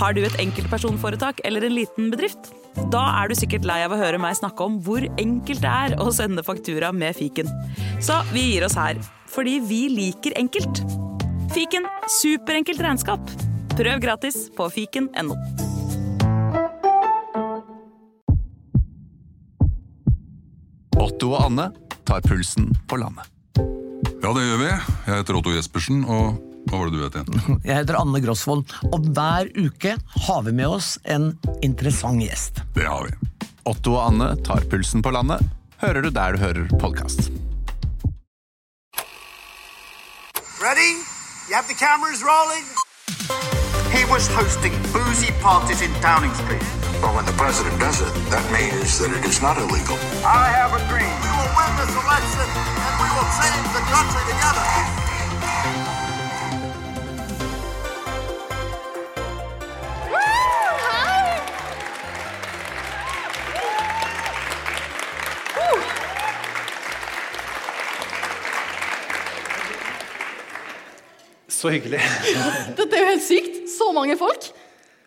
Har du et enkeltpersonforetak eller en liten bedrift? Da er du sikkert lei av å høre meg snakke om hvor enkelt det er å sende faktura med fiken. Så vi gir oss her, fordi vi liker enkelt. Fiken superenkelt regnskap. Prøv gratis på fiken.no. Otto og Anne tar pulsen på landet. Ja, det gjør vi. Jeg heter Otto Jespersen, og hva var det du het igjen? Jeg heter Anne Grosvold, og hver uke har vi med oss en interessant gjest. Det har vi. Otto og Anne tar pulsen på landet. Hører du der du hører podkast. Ready? You have the cameras rolling? He was hosting boozy parties in Downing Street. Well, when the president does it, that means that it is not illegal. I have a dream. We will win this election and we will change the country together. Så hyggelig. Dette er jo helt sykt. Så mange folk.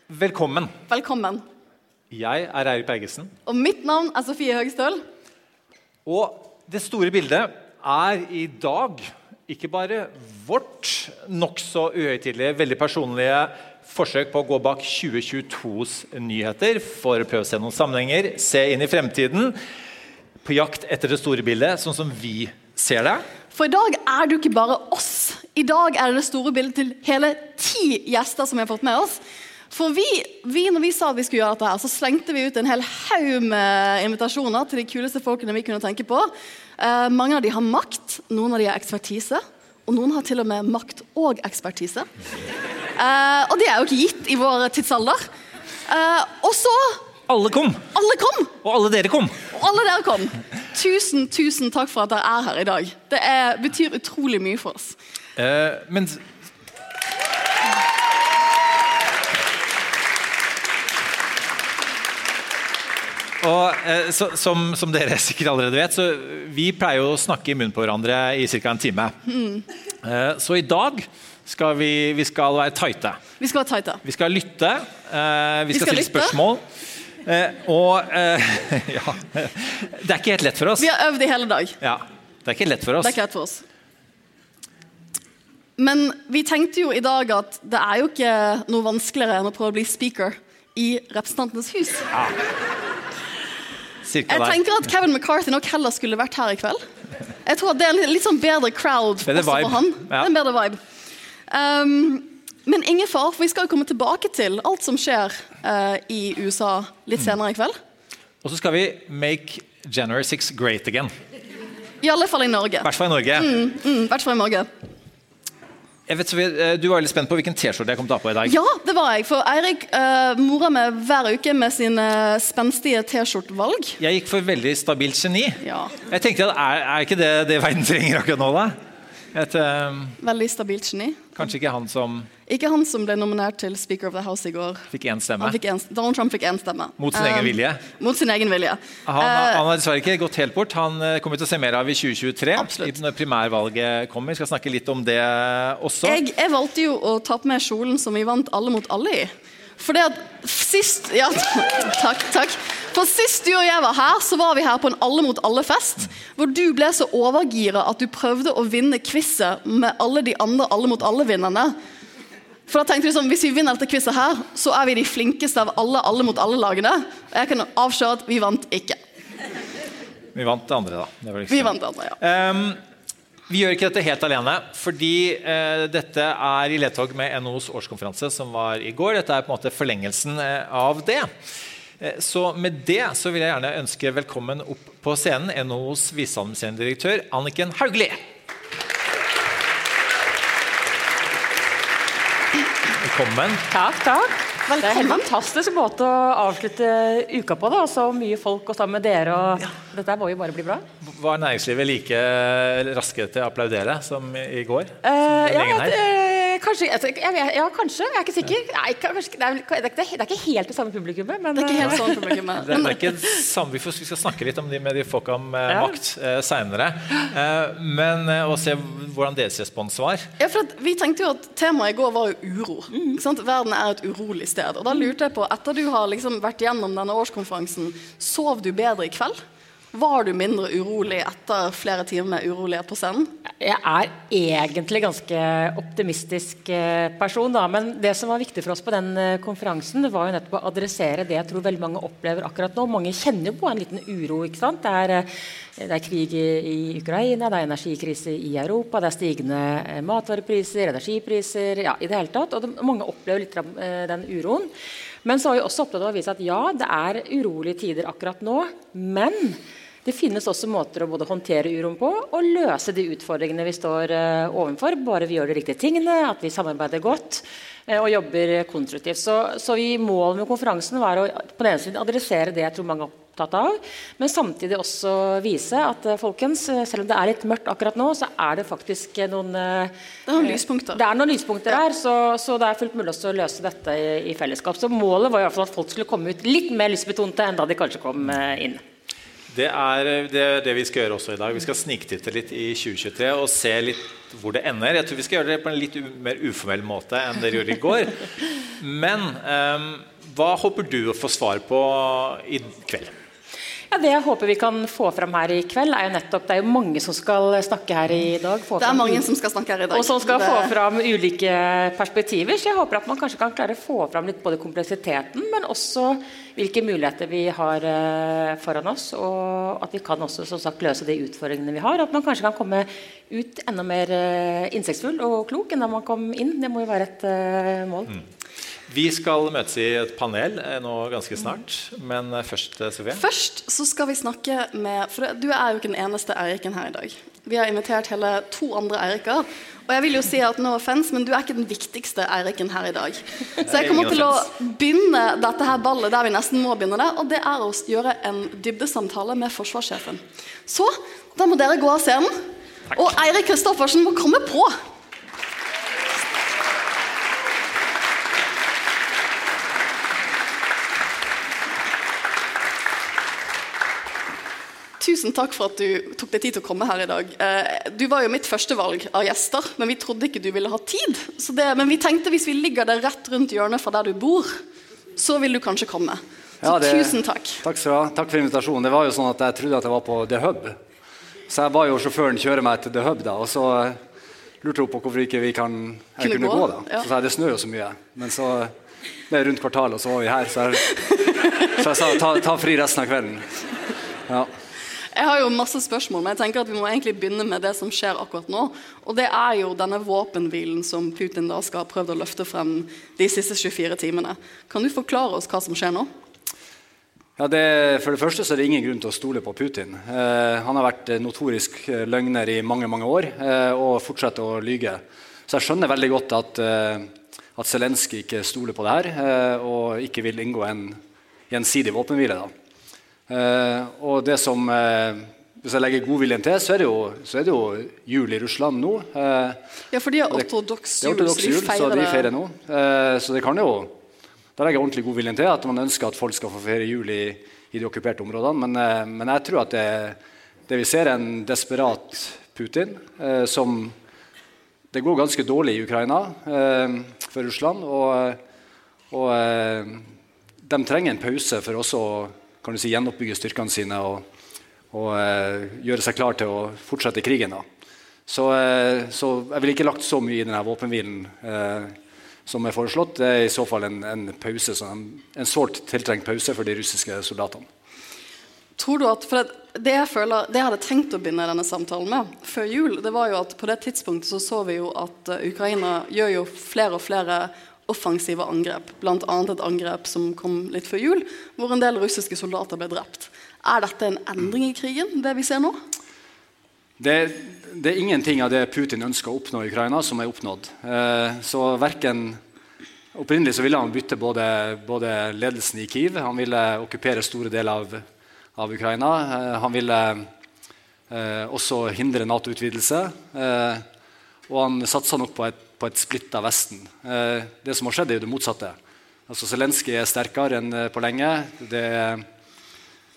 Velkommen. Velkommen. Jeg er Eirik Bergesen. Og mitt navn er Sofie Høgstøl. Og det store bildet er i dag ikke bare vårt nokså uhøytidelige, veldig personlige forsøk på å gå bak 2022s nyheter for å prøve å se noen sammenhenger, se inn i fremtiden, på jakt etter det store bildet, sånn som vi ser det. For i dag er du ikke bare oss. I dag er det det store bildet til hele ti gjester som vi har fått med oss. For vi, vi, når vi sa at vi skulle gjøre dette, her, så slengte vi ut en hel haug med invitasjoner til de kuleste folkene vi kunne tenke på. Eh, mange av de har makt, noen av de har ekspertise, og noen har til og med makt og ekspertise. Eh, og det er jo ikke gitt i vår tidsalder. Eh, og så Alle kom! Alle kom! Og alle dere kom! Og alle dere kom. Tusen, tusen takk for at dere er her i dag. Det er, betyr utrolig mye for oss. Eh, men Og eh, så, som, som dere sikkert allerede vet, så vi pleier å snakke i munnen på hverandre i ca. en time. Eh, så i dag skal vi, vi skal være tighte. Vi skal være tighte. Vi skal lytte. eh, vi, Vi skal, skal stille lytte. spørsmål. Eh, og eh, ja Det er ikke helt lett for oss. Vi har øvd i hele dag. Ja, det er ikke lett for Det er ikke lett for oss. Men vi tenkte jo i dag at det er jo ikke noe vanskeligere enn å prøve å bli speaker i Representantenes hus. Cirka Jeg tenker at Kevin McCarthy nok heller skulle vært her i kveld. Jeg tror at det er en litt, sånn bedre crowd Bedre også for han. Ja. Det er en bedre vibe. Um, men ingen far, for vi skal jo komme tilbake til alt som skjer uh, i USA litt senere i kveld. Og så skal vi make January 6 great again. I alle fall i Norge. I hvert fall i Norge. Mm, hvert fall i Norge. Jeg vet, eh, du var litt spent på hvilken T-skjorte jeg kom til å ha på i dag. Ja, det var jeg. For Eirik uh, morer meg hver uke med sine spenstige T-skjortevalg. Jeg gikk for veldig stabilt geni. Ja, Jeg tenkte at Er, er ikke det det verden trenger akkurat nå, da? Et, um, Veldig stabilt geni. kanskje ikke han som Ikke han som ble nominert til Speaker of the House i går. fikk én stemme. Fikk en, Donald Trump fikk én stemme. Mot sin egen Um, vilje. Mot sin egen vilje. Han, Eh, han har dessverre ikke gått helt bort. Han eh, kommer til å se mer av i 2023. Absolutt. Når primærvalget kommer. Vi skal snakke litt om det også. jeg, jeg valgte jo å ta på meg kjolen som vi vant Alle mot alle i. For det at sist Ja, takk, takk. For sist du og jeg var her, så var vi her på en Alle mot alle-fest. Hvor du ble så overgira at du prøvde å vinne quizet med alle de andre Alle mot alle-vinnerne. For da tenkte du sånn, Hvis vi vinner dette quizet her, så er vi de flinkeste av alle Alle mot alle-lagene. Og jeg kan avsløre at vi vant ikke. Vi vant det andre, da. Det liksom- Vi vant det andre, ja. Ehm, vi gjør ikke dette helt alene, fordi eh, dette er i ledtog med NHOs årskonferanse som var i går. Dette er på en måte forlengelsen eh, av det. Eh, Så med det så vil jeg gjerne ønske velkommen opp på scenen NHOs viseadministrerende direktør Anniken Hauglie. Velkommen. Takk, takk. Det er en helt fantastisk måte å avslutte uka på. da, Så mye folk og sammen med dere. og Dette må jo bare bli bra. Var næringslivet like raske til å applaudere som i går? Som uh, ja, kanskje altså, jeg, vet- ja, kanskje. Jeg er ikke sikker. Nei, kanskje, det, er, det, er, ikke- det er ikke helt det samme publikummet. Men, Det er ikke helt eh, sånn publikummet. Det, det er ikke samme, vi, skal snakke litt om de med de folka med Ja. makt eh, seinere. Eh, men eh, å se hvordan deres respons var. Ja, for at vi tenkte jo at Temaet i går var jo uro. Mm. sant? Verden er et urolig sted. Og da lurte jeg på, Etter du har liksom vært gjennom denne årskonferansen, sov du bedre i kveld? Var du mindre urolig etter flere timer med urolighet på scenen? Jeg er egentlig ganske optimistisk eh, person, da. Men det som var viktig for oss på den eh, konferansen, var jo nettopp å adressere det jeg tror veldig mange opplever akkurat nå. Mange kjenner jo på en liten uro. ikke sant? Det er, eh, det er krig i, Ukraina, det er energikrise i Europa, det er stigende matvarepriser, energipriser, ja, i det hele tatt. Og det, mange opplever litt av den uroen. Men så har vi også opptatt av å vise at ja, det er urolige tider akkurat nå, men det finnes også måter å både håndtere uroen på og løse de utfordringene vi står uh, overfor, bare vi gjør de riktige tingene, at vi samarbeider godt uh, og jobber konstruktivt. Så, så vi Målet med konferansen var å på den ene siden adressere det jeg tror mange er opptatt av, men samtidig også vise at uh, folkens, selv om det er litt mørkt akkurat nå, så er det faktisk noen Det er noen lyspunkter. det er noen lyspunkter her, så, så det er fullt mulig å løse dette i, i fellesskap. Så målet var i hvert fall at folk skulle komme ut litt mer lystbetonte enn da de kanskje kom inn. Det er det, er det vi skal gjøre også i dag. Vi skal sniktitte litt i 2023 og se litt hvor det ender. Jeg tror vi skal gjøre det på en litt mer uformell måte enn dere gjorde i går. Men um, hva håper du å få svar på i kveld? Ja, det jeg håper vi kan få fram her i kveld, er jo nettopp Det er jo mange som skal snakke her i dag. få Det er fram- mange som skal snakke her i dag. Og som skal Det- få fram ulike perspektiver. Så jeg håper at man kanskje kan klare å få fram litt både kompleksiteten, men også hvilke muligheter vi har eh, foran oss. Og at vi kan også som sagt, løse de utfordringene vi har. At man kanskje kan komme ut enda mer uh, innsiktsfull og klok enn da man kom inn. Det må jo være et mål. mål. Vi skal møtes i et panel eh, nå ganske snart. Men eh, først, eh, Sofie. Først så skal vi snakke med For du er jo ikke den eneste Eiriken her i dag. Vi har invitert hele to andre Eiriker. Og jeg vil jo si at no offense, men du er ikke den viktigste Eiriken her i dag. Så jeg kommer til å begynne dette her ballet der vi nesten må begynne det, og det er å gjøre en dybdesamtale med forsvarssjefen. Så da må dere gå av scenen. Og Eirik Kristoffersen må komme på. Tusen takk for at du tok deg tid til å komme her i dag. Eh, Du var jo mitt førstevalg av gjester, men vi trodde ikke du ville ha tid. Så det, men vi tenkte hvis vi ligger der rett rundt hjørnet fra der du bor, så vil du kanskje komme. Så Ja, det- tusen takk. Takk, skal takk for invitasjonen. Det var jo sånn at Jeg trodde at jeg var på The Hub. Så jeg ba jo sjåføren kjøre meg til The Hub, da, og så eh, lurte hun på hvorfor ikke vi kan, jeg Kunne kunne gå, gå. da. ja. Så sa jeg det snør jo så mye. Men så det er rundt kvartalet, og så var vi her. Så jeg, så jeg sa ta, ta fri resten av kvelden. Ja. Jeg har jo masse spørsmål, men jeg tenker at vi må egentlig begynne med det som skjer akkurat nå. Og det er jo denne våpenhvilen som Putin da skal ha prøvd å løfte frem de siste 24 timene. Kan du forklare oss hva som skjer nå? Ja, det, for det første så er det ingen grunn til å stole på Putin. Eh, han har vært notorisk eh, løgner i mange mange år eh, og fortsetter å lyge. Så jeg skjønner veldig godt at, eh, at Zelenskyj ikke stoler på det her eh, og ikke vil inngå en gjensidig våpenhvile. Da. Eh, og det som, eh, Hvis jeg legger godviljen til, så er det jo, så er det jo jul i Russland nå. Eh, Ja, for de har ortodoks er jul, så de jul, så de feirer nå. Eh, så det kan jo Da legger jeg ordentlig godviljen til at man ønsker at folk skal få feire jul i, i de okkuperte områdene. Men, eh, men jeg tror at det, det vi ser, er en desperat Putin eh, som Det går ganske dårlig i Ukraina eh, for Russland. Og, og de trenger en pause for også å kan du si, gjenoppbygge styrkene sine og, og eh, gjøre seg klar til å fortsette krigen. Så, eh, så jeg ville ikke lagt så mye i denne våpenhvilen eh, som er foreslått. Det er i så fall en, en pause, en, en sårt tiltrengt pause for de russiske soldatene. Tror du at, for det jeg føler, det jeg hadde tenkt å begynne denne samtalen med før jul, det var jo at på det tidspunktet så så vi jo at eh, Ukraina gjør jo flere og flere offensive angrep. Bl.a. et angrep som kom litt før jul, hvor en del russiske soldater ble drept. Er dette en endring i krigen, det vi ser nå? Det, det er ingenting av det Putin ønsker å oppnå i Ukraina, som er oppnådd. Eh, så verken Opprinnelig så ville han bytte både, både ledelsen i Kiev, han ville okkupere store deler av, av Ukraina. Eh, han ville eh, også hindre Nato-utvidelse. Eh, og han satsa nok på et, på et splitta Vesten. Eh, det som har skjedd, er jo det motsatte. Altså Zelenskyj er sterkere enn eh, på lenge. Det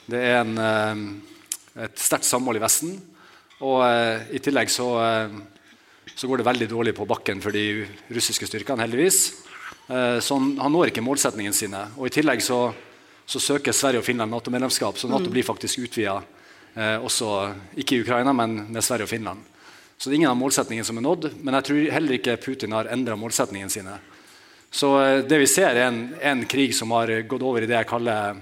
det er en, eh, et sterkt samhold i Vesten. Og i tillegg så, så, går det veldig dårlig på bakken for de russiske styrkene, heldigvis. Eh, så han, han, når ikke målsetningene sine. Og i tillegg så, så søker Sverige og Finland Nato-medlemskap, så Nato mm. blir faktisk utvida. også ikke i Ukraina, men med Sverige og Finland. Så det er ingen av målsetningene som er nådd. Men jeg tror heller ikke Putin har endra målsetningene sine. Så eh, det vi ser, er en, en, krig som har gått over i det jeg kaller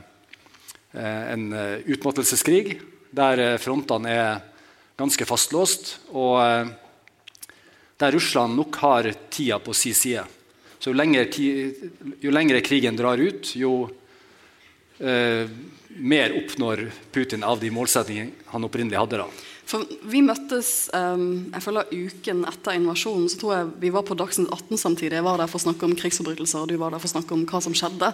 eh, en eh, utmattelseskrig, der frontene er ganske fastlåst, og der Russland nok har tida på sin side. Så jo lenger, jo lenger krigen drar ut, jo eh, mer oppnår Putin av de målsettingene han opprinnelig hadde. da. For Vi møttes um, jeg føler uken etter invasjonen. så tror jeg Vi var på Dagsnytt 18 samtidig. Jeg var der for å snakke om krigsforbrytelser, og du var der for å snakke om hva som skjedde.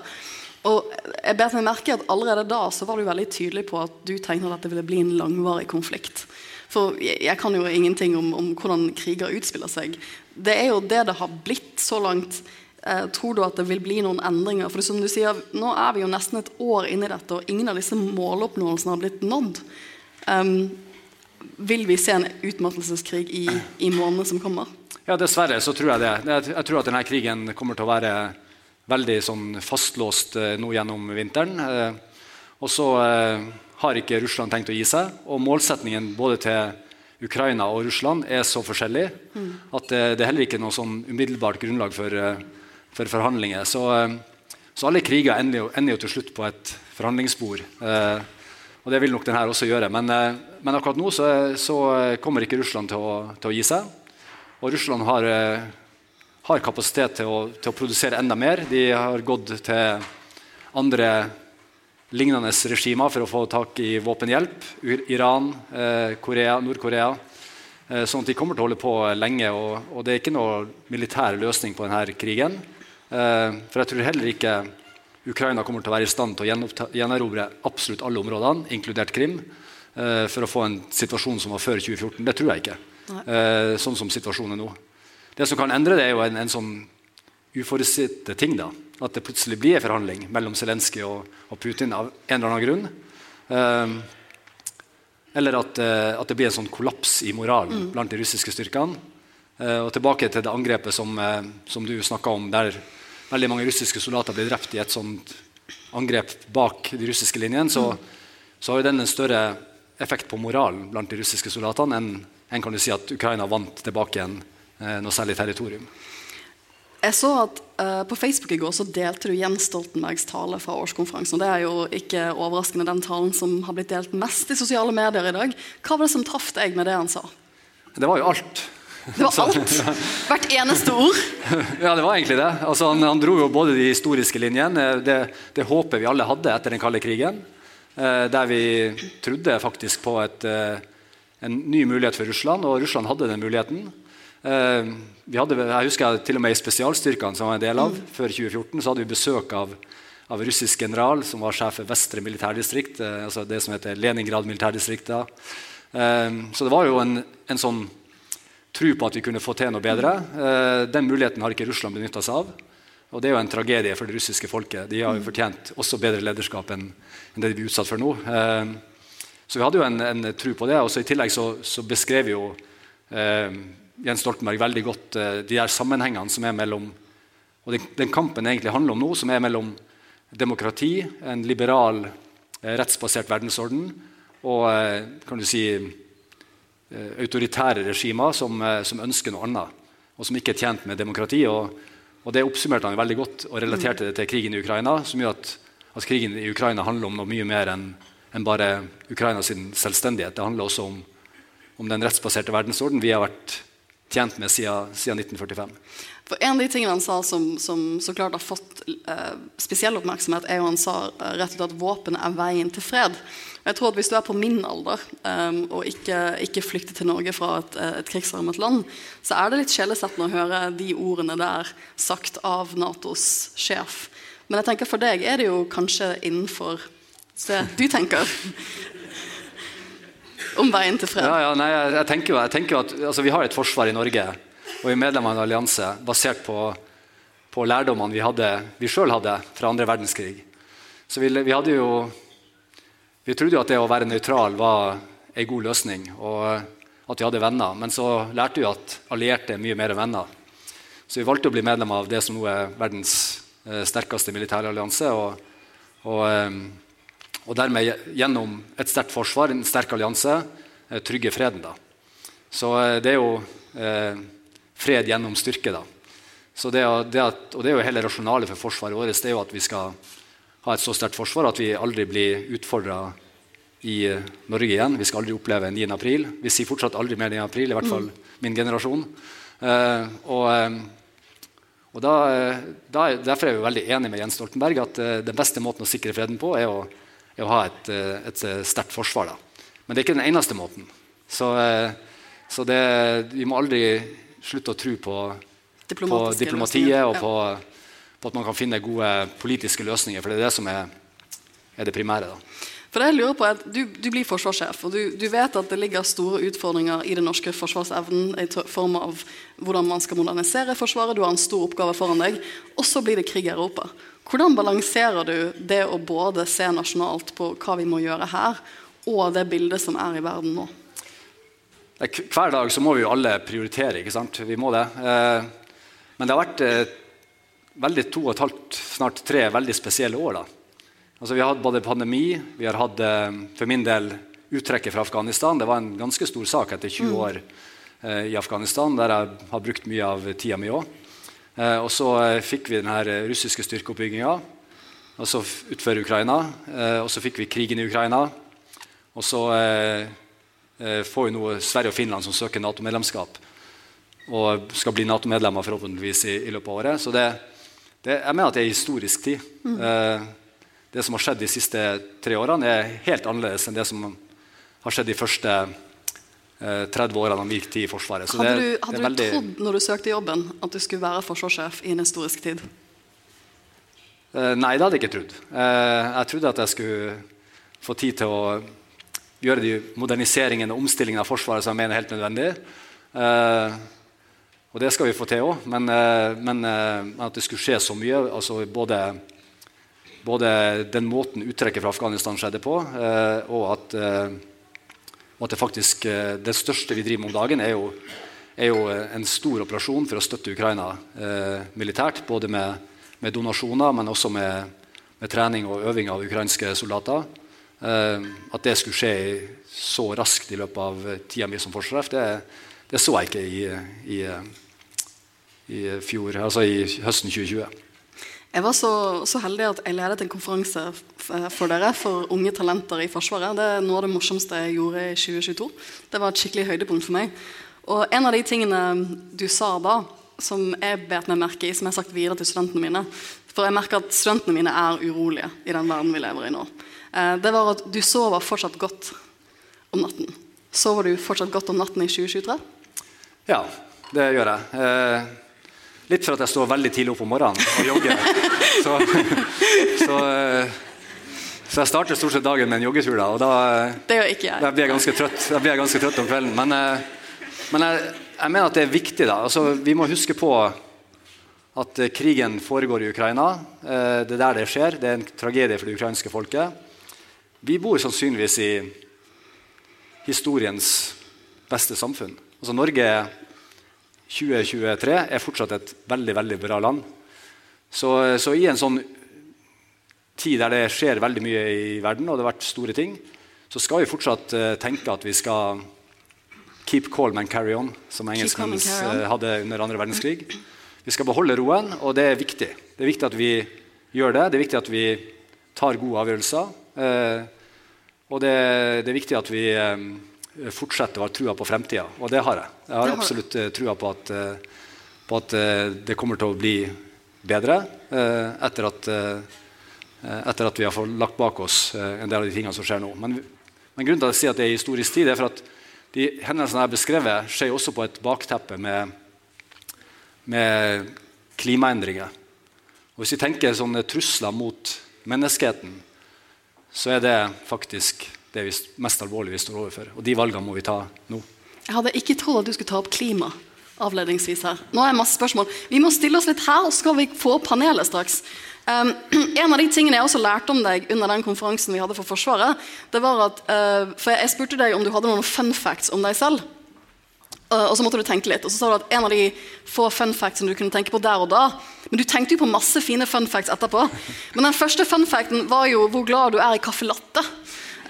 Og jeg bet meg merke at Allerede da så var du veldig tydelig på at du tenkte at dette ville bli en langvarig konflikt. For jeg, jeg kan jo ingenting om, om, hvordan kriger utspiller seg. Det er jo det det har blitt så langt. Eh, tror du at det vil bli noen endringer? For som du sier, Nå er vi jo nesten et år inni i dette, og ingen av disse måloppnåelsene har blitt nådd. Um, vil vi se en utmattelseskrig i, i månedene som kommer? Ja, Dessverre så tror jeg det. Jeg tror at denne krigen kommer til å være veldig sånn fastlåst eh, nå gjennom vinteren. Eh, og så har ikke Russland tenkt å gi seg. Og målsetningen både til Ukraina og Russland er så forskjellig mm. at det, det, er heller ikke noe sånn umiddelbart grunnlag for, for forhandlinger. Så, så, alle kriger ender jo, til slutt på et forhandlingsbord. Og det vil nok denne også gjøre. Men, eh, men akkurat nå så, så, kommer ikke Russland til å, til å, gi seg. Og Russland har, eh, har kapasitet til å, til å, produsere enda mer. De har gått til andre lignende regimer for å få tak i våpenhjelp. Iran, eh, Nord-Korea. Eh, sånn at de kommer til å holde på lenge. Og, og det er ikke noe militær løsning på denne krigen. Eh, for jeg tror heller ikke Ukraina kommer til å være i stand til å gjenerobre absolutt alle områdene, inkludert Krim, eh, for å få en situasjon som var før 2014. Det tror jeg ikke. Eh, sånn som situasjonen er nå. Det som kan endre det, er jo en, en sånn uforutsette ting. da. At det plutselig blir en forhandling mellom Zelenskyj og, og, Putin av en eller annen grunn. Eh, eller at, at, det blir en sånn kollaps i moralen mm. blant de russiske styrkene. og tilbake til det angrepet som, som du snakka om, der veldig mange russiske soldater ble drept i et sånt angrep bak de russiske linjene, så, så har den en større effekt på moralen blant de russiske soldatene enn en kan du si at Ukraina vant tilbake igjen eh, noe særlig territorium. Jeg så at uh, På Facebook i går så delte du Jens Stoltenbergs tale fra årskonferansen. og Det er jo ikke overraskende den talen som har blitt delt mest i sosiale medier i dag. Hva var det som traff deg med det han sa? Det var jo alt. Det var alt. Hvert eneste ord. Ja, det var egentlig det. Altså, han, han, dro jo både de historiske linjene, det, det håpet vi alle hadde etter den kalde krigen, eh, der vi trodde faktisk på et, eh, en ny mulighet for Russland, og Russland hadde den muligheten. Eh, vi hadde, jeg husker til og med i spesialstyrkene som var en del av, mm. før 2014, så hadde vi besøk av, av russisk general som var sjef for Vestre militærdistrikt, altså det som heter Leningrad militærdistrikt. Så det var jo en, en sånn tro på at vi kunne få til noe bedre. Eh, den muligheten har ikke Russland benytta seg av. Og Det er jo en tragedie for det russiske folket. De har jo fortjent også bedre lederskap enn det de blir utsatt for nå. Eh, så vi hadde jo en, en tro på det. og I tillegg så, så beskrev jo eh, Jens Stoltenberg veldig godt eh, de her sammenhengene som er mellom og den, den, kampen egentlig handler om nå, som er mellom demokrati, en liberal, eh, rettsbasert verdensorden og eh, kan du si, autoritære regimer som, eh, som, ønsker noe annet, og som ikke er tjent med demokrati. Og, og Det oppsummerte han veldig godt og relaterte det til krigen i Ukraina, som gjør at, at krigen i Ukraina handler om noe mye mer enn enn bare Ukrainas selvstendighet. Det handler også om, om den rettsbaserte verdensorden vi har vært tjent med siden, siden 1945. For En av de tingene han sa som, som så klart har fått eh, spesiell oppmerksomhet, er jo han sa eh, rett og slett at våpen er veien til fred. Jeg tror at Hvis du er på min alder um, og ikke, ikke, flykter til Norge fra et, et krigsrammet land, så er det litt sjelesettende å høre de ordene der sagt av Natos sjef. Men jeg tenker for deg er det jo kanskje innenfor det du tenker om veien til fred. Ja, ja, nei, jeg, tenker jo, jeg tenker at altså, Vi har et forsvar i Norge og vi er medlem av en allianse basert på, på lærdommene vi, hadde, vi sjøl hadde fra andre verdenskrig. Så vi, vi, hadde jo Vi trodde jo at det å være nøytral var ei god løsning, og at vi hadde venner. Men så lærte vi at allierte er mye mer enn venner. Så vi valgte å bli medlem av det som nå er verdens eh, sterkeste militære allianse. Og, og, eh, og, dermed gjennom et sterkt forsvar, en sterk allianse, eh, trygge freden. da. Så det er jo eh, fred gjennom styrke. da. Det, det at, og det er jo hele rasjonalet for forsvaret vårt det er jo at vi skal ha et så sterkt forsvar at vi aldri blir utfordra i eh, Norge igjen. Vi skal aldri oppleve 9. april. Vi sier fortsatt aldri mer 9. april, i hvert fall mm. min generasjon. Eh, og, uh, og da, da, Derfor er vi veldig enige med Jens Stoltenberg at uh, den beste måten å sikre freden på, er å, er å ha et, et sterkt forsvar. Da. Men det er ikke den eneste måten. Så, så det, vi må aldri slutte å tro på, på diplomatiet og på, på, at man kan finne gode politiske løsninger. For det er det som er, er det primære. da. For det jeg lurer på er at Du, du blir forsvarssjef, og du, du, vet at det ligger store utfordringer i den norske forsvarsevnen i form av hvordan man skal modernisere Forsvaret. Du har en stor oppgave foran deg. Og så blir det krig i Europa. Hvordan balanserer du det å både se nasjonalt på hva vi må gjøre her, og det bildet som er i verden nå? Hver dag så må vi jo alle prioritere. ikke sant? Vi må det. Eh, men det har vært eh, veldig to og et halvt, snart tre veldig spesielle år. da. Altså, vi har hatt både pandemi, vi har hatt eh, for min del uttrekket fra Afghanistan. Det var en ganske stor sak etter 20 år år i Afghanistan, der jeg har brukt mye av tida mi òg. og så fikk vi den russiske styrkeoppbygginga altså utenfor Ukraina. og så fikk vi krigen i Ukraina. Og så Eh, får vi nå Sverige og Finland som søker Nato-medlemskap. Og skal bli Nato-medlemmer forhåpentligvis i, i, løpet av året. Så det, det, jeg mener at det er historisk tid. Mm. Eh, det som har skjedd de siste tre årene, er helt annerledes enn det som har skjedd de første eh, 30 årene av min tid i Forsvaret. Så hadde du, hadde veldig... du trodd når du søkte jobben, at du skulle være forsvarssjef i en historisk tid? Eh, nei, det hadde jeg ikke trodd. Eh, jeg trodde at jeg skulle få tid til å gjøre de moderniseringene og omstillingene av Forsvaret som jeg mener er helt nødvendig. Eh, og det skal vi få til òg, men, eh, men eh, at det skulle skje så mye altså både, både den måten uttrekket fra Afghanistan skjedde på, eh, og at, og at det faktisk det største vi driver med om dagen, er jo, er jo en stor operasjon for å støtte Ukraina militært. Både med, med, donasjoner, men også med, med trening og øving av ukrainske soldater. At det skulle skje så raskt i løpet av tida mi som forsvarssjef, det, det, så jeg ikke i, i, i, fjor, altså i høsten 2020. Jeg var så, så, heldig at jeg ledet en konferanse for dere for unge talenter i Forsvaret. Det er noe av det morsomste jeg gjorde i 2022. Det var et skikkelig høydepunkt for meg. Og en av de tingene du sa da, som jeg bet meg merke i, som jeg har sagt videre til studentene mine For jeg merker at studentene mine er urolige i den verden vi lever i nå. Eh, det var at du sover fortsatt godt om natten. Sover du fortsatt godt om natten i 2023? Ja, det gjør jeg. Eh, litt for at jeg står veldig tidlig opp om morgenen og jogger. så, så, eh, så, jeg starter stort sett dagen med en joggetur. Da, og da, det gjør ikke jeg. Da blir jeg ganske trøtt, jeg blir ganske trøtt om kvelden. Men, men jeg, jeg, mener at det er viktig. da. Altså, vi må huske på at krigen foregår i Ukraina. Det er der det skjer. Det er en tragedie for det ukrainske folket. Vi bor sannsynligvis i historiens beste samfunn. Altså Norge 2023 er fortsatt et veldig veldig bra land. Så, så, i en sånn tid der det skjer veldig mye i verden, og det har vært store ting, så skal vi fortsatt uh, tenke at vi skal keep calm and carry on, som engelskmennene uh, hadde under andre verdenskrig. Vi skal beholde roen, og det er viktig. Det er viktig at vi gjør det. Det er viktig at vi tar gode avgjørelser. Uh, og det, det, er viktig at vi eh, fortsetter å ha trua på fremtida, og det har jeg. Jeg har absolutt eh, trua på at, på at det kommer til å bli bedre etter at, etter at vi har fått lagt bak oss en del av de tingene som skjer nå. Men, men grunnen til at jeg sier at det er historisk tid, er for at de hendelsene jeg har beskrevet, skjer også på et bakteppe med, med klimaendringer. Og hvis vi tenker sånne trusler mot menneskeheten, så er det faktisk det mest alvorlige vi står overfor. Og de valgene må vi ta nå. Jeg hadde ikke trodd at du skulle ta opp klima avledningsvis her. Nå er det masse spørsmål. Vi må stille oss litt her, og så skal vi få panelet straks. Um, en av de tingene jeg også lærte om deg under den konferansen vi hadde for Forsvaret, det var at, uh, for jeg spurte deg om du hadde noen fun facts om deg selv. Uh, og så måtte du tenke litt, og så sa du at en av de få fun factsene du kunne tenke på der og da Men du tenkte jo på masse fine fun facts etterpå. Men den første fun facten var jo hvor glad du er i caffè latte.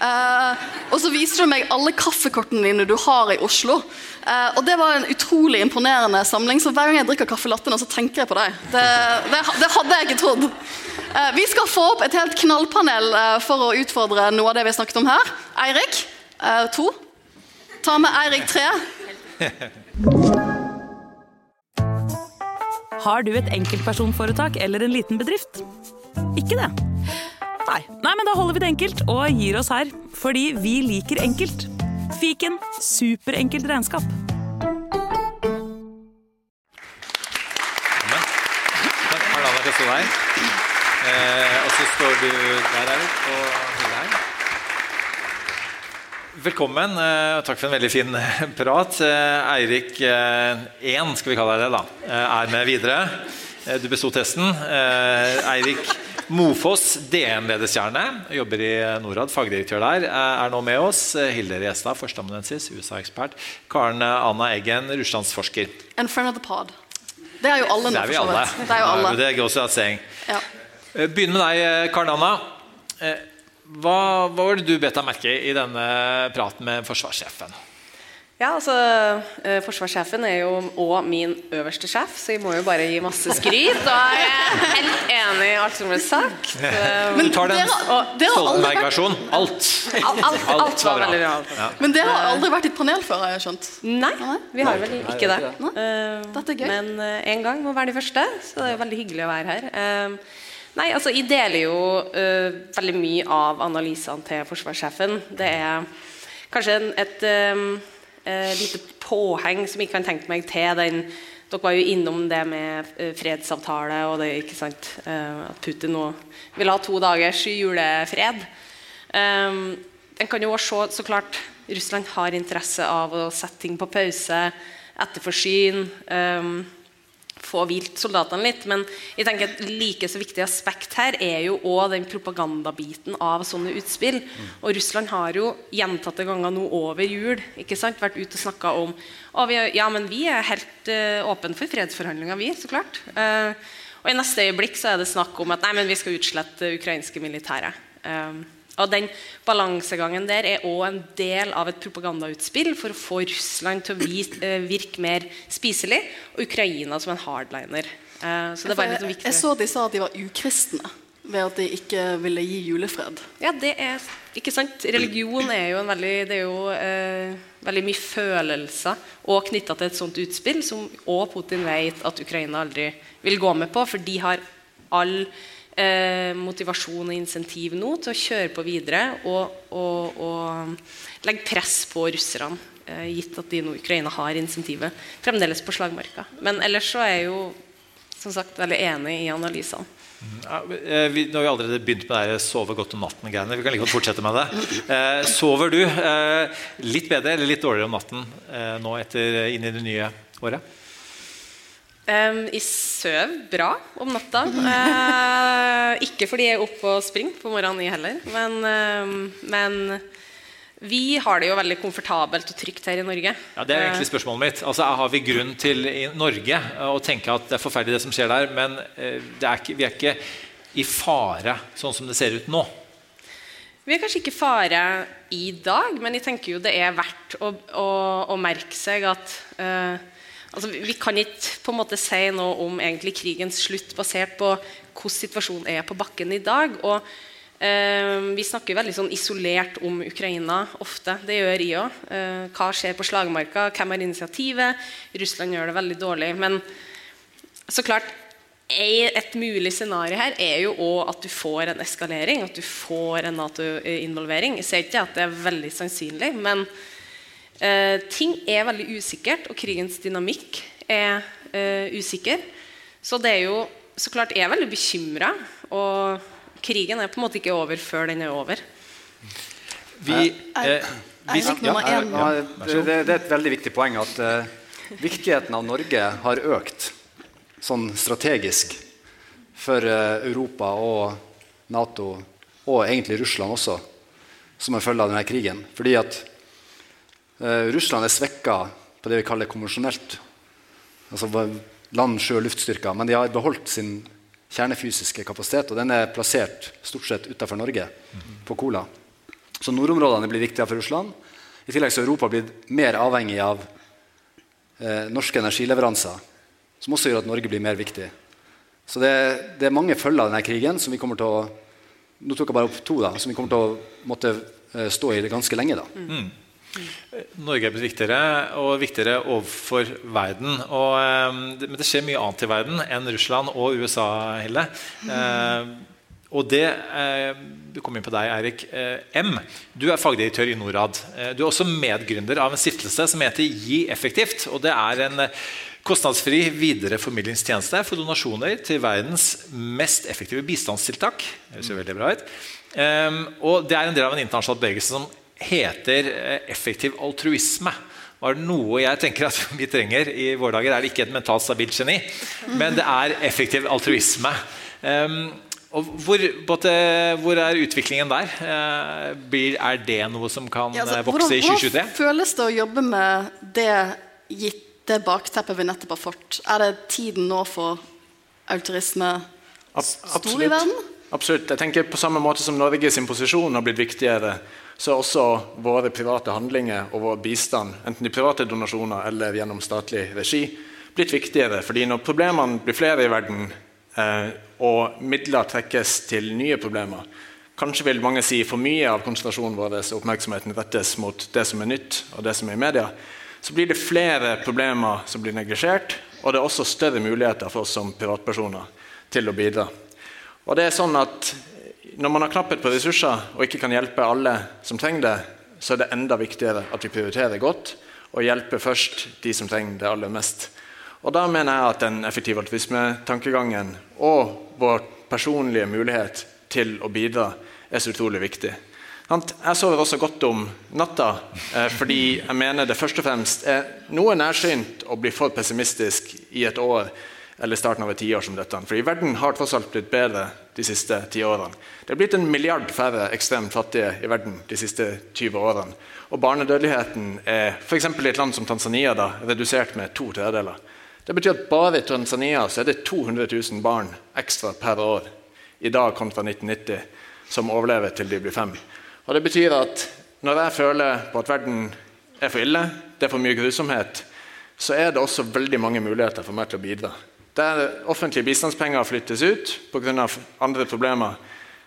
Uh, og så viser du meg alle kaffekortene dine du har i Oslo. Eh, og det var en utrolig imponerende samling, så hver gang jeg drikker kaffe latte, nå, så tenker jeg på deg. Det, det, det hadde jeg ikke trodd. Eh, vi skal få opp et helt knallpanel for å utfordre noe av det vi har snakket om her. Eirik, to. Ta med Eirik tre. Har du et enkeltpersonforetak eller en liten bedrift? Ikke det? Nei. Nei, men da holder vi det enkelt og gir oss her. Fordi vi liker enkelt. Fiken superenkelt regnskap. Eh, og så står du der, Eirik, og hyller her. Velkommen. eh, Takk for en veldig fin eh, prat. Eirik 1, skal vi kalle deg det, da, er med videre. Eh, Du besto testen. Eh, Eirik Mofoss, DN-ledestjerne, jobber i Norad, fagdirektør der, eh, er nå med oss. Hilde Restad, førsteamanuensis, USA-ekspert. Karen Anna Eggen, russlandsforsker. And friend of the pod. Det er jo alle nå, Det er for så alle. vidt. Det er jo alle. Det goes without saying. Ja. Begynn med deg, Karen Anna. Hva, hva var det du bet deg merke i i denne praten med forsvarssjefen? Ja, altså, eh, Forsvarssjefen er jo òg min øverste sjef, så jeg må jo bare gi masse skryt. Og jeg er helt enig i alt som ble sagt. Men Du tar den Stoltenberg-versjonen. Alt. Alt, alt, alt var veldig bra. Ja. Men dere har aldri vært i et panel før, har jeg skjønt? Nei, vi har vel ikke det. det Eh, Dette er gøy. Men én gang må være de første, så det er veldig hyggelig å være her. Eh, nei, altså, Jeg deler jo eh, veldig mye av analysene til forsvarssjefen. Det er kanskje en, et eh, eh, lite påheng som jeg kan tenke meg til den Dere var jo innom det med eh, fredsavtale og det, ikke sant, eh, at Putin nå vil ha to dagers julefred. Eh, en kan jo også se så klart Russland har interesse av å sette ting på pause, etterforsyne. um, få hvilt soldatene litt. Men jeg tenker et like så viktig aspekt her er jo også den propagandabiten av sånne utspill. Og Russland har jo gjentatte ganger nå over jul ikke sant, vært ute og snakka om og vi ja, men vi er helt uh, åpne for fredsforhandlinger, vi, så klart. Uh, og i neste øyeblikk så er det snakk om at nei, men vi skal utslette ukrainske militære. Um, og den balansegangen der er òg en del av et propagandautspill for å få Russland til å eh, virke mer spiselig, og Ukraina som en hardliner. Eh, så det var litt jeg, viktig. jeg så de sa at de var ukristne ved at de ikke ville gi julefred. Ja, det er ikke sant. Religion er jo en veldig Det er jo eh, veldig mye følelser og knytta til et sånt utspill, som òg Putin vet at Ukraina aldri vil gå med på, for de har all eh, motivasjon og insentiv nå til å kjøre på videre og, og, og legge press på russerne. Eh, gitt at de nå Ukraina har insentivet fremdeles på slagmarka. Men ellers så er jeg jo som sagt veldig enig i analysene. Ja, eh, vi, nå har vi allerede begynt med det sove godt om natten-greiene. Vi kan like godt fortsette med det. Eh, sover du eh, litt bedre eller litt dårligere om natten eh, nå etter, inn i det nye året? Um, jeg sover bra om natta. Uh, ikke fordi jeg er oppe og springer på morgenen, jeg heller. Men, uh, men vi har det jo veldig komfortabelt og trygt her i Norge. Ja, Det er egentlig spørsmålet mitt. Altså, Har vi grunn til i Norge eh, å tenke at det er forferdelig det som skjer der, men eh, det er ikke, vi er ikke i fare sånn som det ser ut nå? Vi er kanskje ikke i fare i dag, men jeg tenker jo det er verdt å, å, å merke seg at eh, altså Vi kan ikke på en måte si noe om egentlig krigens slutt basert på hvordan situasjonen er på bakken i dag. og eh, Vi snakker veldig sånn isolert om Ukraina ofte. Det gjør jeg òg. Eh, hva skjer på slagmarka? Hvem har initiativet? Russland gjør det veldig dårlig. Men så klart, et mulig scenario her er jo òg at du får en eskalering, at du får en Nato-involvering. Jeg ser ikke at det er veldig sannsynlig, men eh, ting er veldig usikkert, og krigens dynamikk er eh, usikker. Så det er jo så klart jeg er veldig bekymra, og krigen er på en måte ikke over før den er over. Vi, eh, vi Ja, ja, ja, det, det, er et veldig viktig poeng at eh, viktigheten av Norge har økt sånn strategisk for eh, Europa og Nato, og egentlig Russland også, som en følge av denne krigen. Fordi at Russland er svekka på det vi kaller konvensjonelt. Altså land, sjø- luftstyrker. Men de har beholdt sin kjernefysiske kapasitet, og den er plassert stort sett utenfor Norge, på Kola. Så nordområdene blir viktigere for Russland. I tillegg så er Europa blitt mer avhengig av eh, norske energileveranser, som også gjør at Norge blir mer viktig. Så det, det er mange følger av denne krigen som vi kommer til å nå tok jeg bare opp to da, som vi kommer til å måtte eh, stå i det ganske lenge. da. Mm. Norge er blitt viktigere og viktigere overfor verden. Og, eh, men det skjer mye annet i verden enn Russland og USA, Hille. Eh, og det eh, Du kom inn på deg, Eirik. Eh, M. Du er fagdirektør i Norad. Eh, du er også medgründer av en stiftelse som heter Gi effektivt. og Det er en kostnadsfri videreformidlingstjeneste for donasjoner til verdens mest effektive bistandstiltak. Det ser veldig bra ut. Eh, og det er en del av en internasjonal bevegelse som heter eh, effektiv altruisme. Var det noe jeg tenker at vi trenger i våre dager, er det ikke et mentalt stabilt geni, men det er effektiv altruisme. Um, og hvor, både, hvor er utviklingen der? Eh, blir, er det noe som kan Ja, altså, eh, vokse i 2023? Hvordan føles det å jobbe med det gitt det bakteppet vi nettopp har fått? Er det tiden nå for autorisme stor i verden? Absolutt. Jeg tenker På samme måte som Norge sin posisjon har blitt viktigere, så er også våre private handlinger og vår bistand, enten i private donasjoner eller gjennom statlig regi, blitt viktigere. Fordi når problemene blir flere i verden, eh, og midler trekkes til nye problemer, kanskje vil mange si for mye av konsentrasjonen vår og oppmerksomheten rettes mot det som er nytt, og det som er i media, så blir det flere problemer som blir neglisjert, og det er også større muligheter for oss som privatpersoner til å bidra. Og det er sånn at Når man har knapphet på ressurser og ikke kan hjelpe alle som trenger det, så er det enda viktigere at vi prioriterer godt og hjelper først de som trenger det aller mest. Og Da mener jeg at den effektive altruismetankegangen og vår personlige mulighet til å bidra er så utrolig viktig. Jeg sover også godt om natta eh, fordi jeg mener det først og fremst er noe nærsynt å bli for pessimistisk i et år eller starten av et tiår som dette. Fordi verden har tross alt blitt bedre de siste ti årene. Det er blitt en milliard færre ekstremt fattige i verden de siste 20 årene. Og barnedødeligheten er f.eks. i et land som Tanzania da, redusert med to tredjedeler. Det betyr at bare i Tanzania så er det 200 000 barn ekstra per år i dag kontra 1990 som overlever til de blir fem. Og det betyr at når jeg føler på at verden er for ille, det er for mye grusomhet, så er det også veldig mange muligheter for meg til å bidra. Der offentlige bistandspenger flyttes ut pga. andre problemer,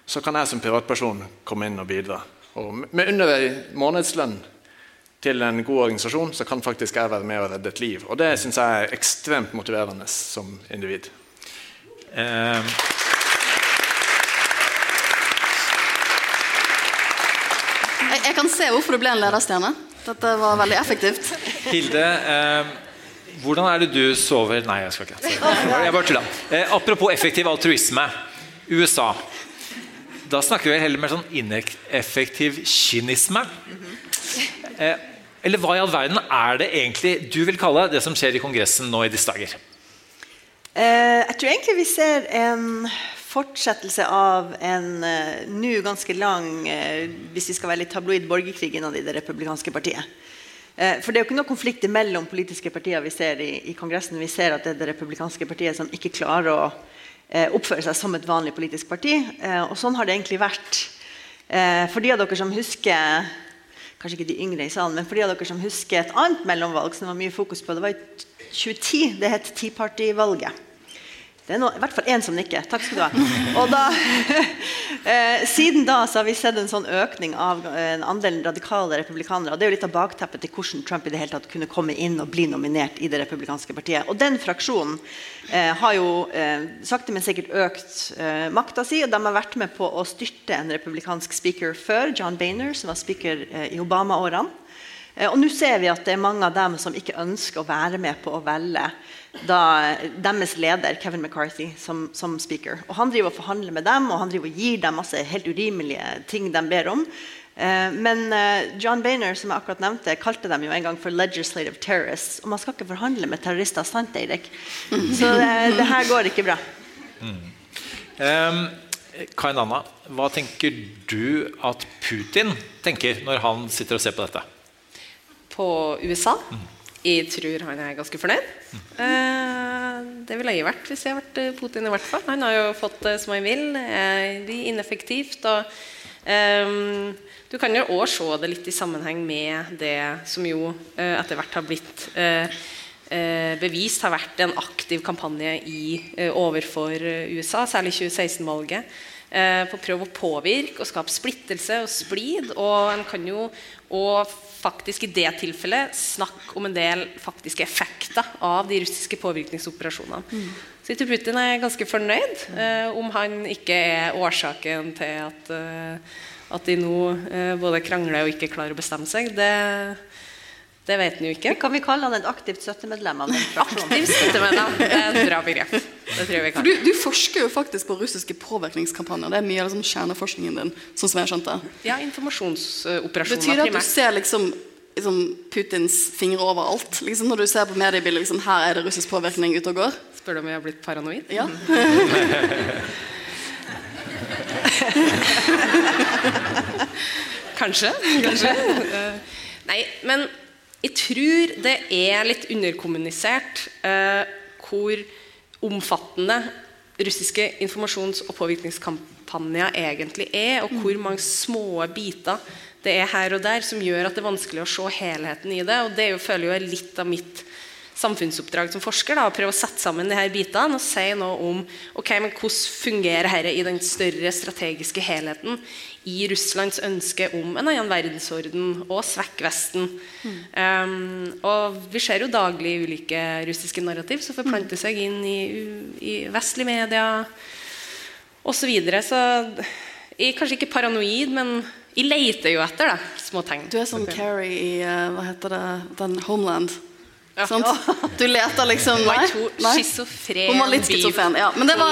så kan jeg som privatperson komme inn og bidra. Og med under en månedslønn til en god organisasjon, så kan faktisk jeg være med og redde et liv. Og det syns jeg er ekstremt motiverende som individ. Eh, Jeg, jeg kan se hvorfor du ble en lederstjerne. Dette var veldig effektivt. Hilde, eh, hvordan er det du sover Nei, jeg skal ikke. Jeg bare tulla. Eh, apropos effektiv altruisme. USA. Da snakker vi heller mer sånn ineffektiv kynisme. Eh, eller hva i all verden er det egentlig du vil kalle det som skjer i Kongressen nå i disse dager? Eh, jeg tror egentlig vi ser en fortsettelse av en uh, nå ganske lang uh, hvis vi skal være litt tabloid borgerkrig innad i det republikanske partiet. Uh, for Det er jo ikke noe konflikt mellom politiske partier vi ser i, i Kongressen. Vi ser at det er det republikanske partiet som ikke klarer å oppføre seg som et vanlig politisk parti. og sånn har det egentlig vært. for de av dere som husker kanskje ikke de yngre i salen, men for de av dere som husker et annet mellomvalg som det var mye fokus på, det var i 2010. Det het Tea Party-valget. Det er noe, i hvert fall én som nikker. Takk skal du ha. Og da, eh, siden da så har vi sett en sånn økning av eh, andelen radikale republikanere. og Det er jo litt av bakteppet til hvordan Trump i det hele tatt kunne komme inn og bli nominert i det republikanske partiet. Og Den fraksjonen eh, har jo eh, sakte, men sikkert økt eh, makta si. Og de har vært med på å styrte en republikansk speaker før, John Boehner, som var speaker eh, i Obama-årene. Og nå ser vi at det er mange av dem som ikke ønsker å være med på å velge da, deres leder, Kevin McCarthy, som, som, speaker. Og Han driver og forhandler med dem og han driver og gir dem masse helt urimelige ting de ber om. Eh, men eh, John Boehner som jeg akkurat nevnte, kalte dem jo en gang for 'legislative terrorists'. Og man skal ikke forhandle med terrorister, sant, Eirik? Så det, det her går ikke bra. Um, Kain Anna, hva tenker du at Putin tenker når han sitter og ser på dette? På USA? Jeg tror han er ganske fornøyd. Eh, det ville jeg vært hvis jeg hadde vært eh, Putin. i hvert fall Han har jo fått det som han vil. Det er ineffektivt. og ehm, Du kan jo òg se det litt i sammenheng med det som jo eh, etter hvert har blitt eh, eh, bevist har vært en aktiv kampanje i, eh, overfor eh, USA, særlig 2016-valget. Eh, på å prøve å påvirke og skape splittelse og splid. Og en kan jo og faktisk i det tilfellet snakke om en del faktiske effekter av de russiske påvirkningsoperasjonene. Mm. Så jeg Putin er ganske fornøyd, eh, om han ikke er årsaken til at, eh, at de nå eh, både krangler og ikke klarer å bestemme seg. Det, det vet en jo ikke. Kan vi kalle han et aktivt støttemedlem av den fraksjonen? Aktivt støttemedlem, det er et bra begrep. Det tror jeg vi kan. du, du forsker jo faktisk på russiske påvirkningskampanjer. Det er mye av liksom kjerneforskningen din. sånn som jeg skjønte. Ja, informasjonsoperasjoner Betyr det at du ser liksom, liksom Putins fingre overalt? Liksom Når du ser på mediebildet liksom, her er det russisk påvirkning ute og går? Spør du om jeg har blitt paranoid? Ja. Kanskje. Kanskje. Nei, men jeg tror det er litt underkommunisert eh, hvor omfattende russiske informasjons- og påvirkningskampanjer egentlig er, og hvor mange små biter det er her og der som gjør at det er vanskelig å se helheten i det. Og det føler jo, er litt av mitt samfunnsoppdrag som forsker. Da, å prøve å sette sammen de her bitene og si noe om ok, men hvordan fungerer dette i den større strategiske helheten i Russlands ønske om en annen verdensorden og svekke Vesten. Um, og vi ser jo daglig ulike russiske narrativ som forplanter seg inn i, i vestlige media osv. Så, videre. så jeg er kanskje ikke paranoid, men jeg leter jo etter da, små tegn. Du er som Carrie i eh, hva heter det, den Homeland. Sant? Du leter liksom Nei, schizofren, Hun var litt schizofren, ja. Men, liksom,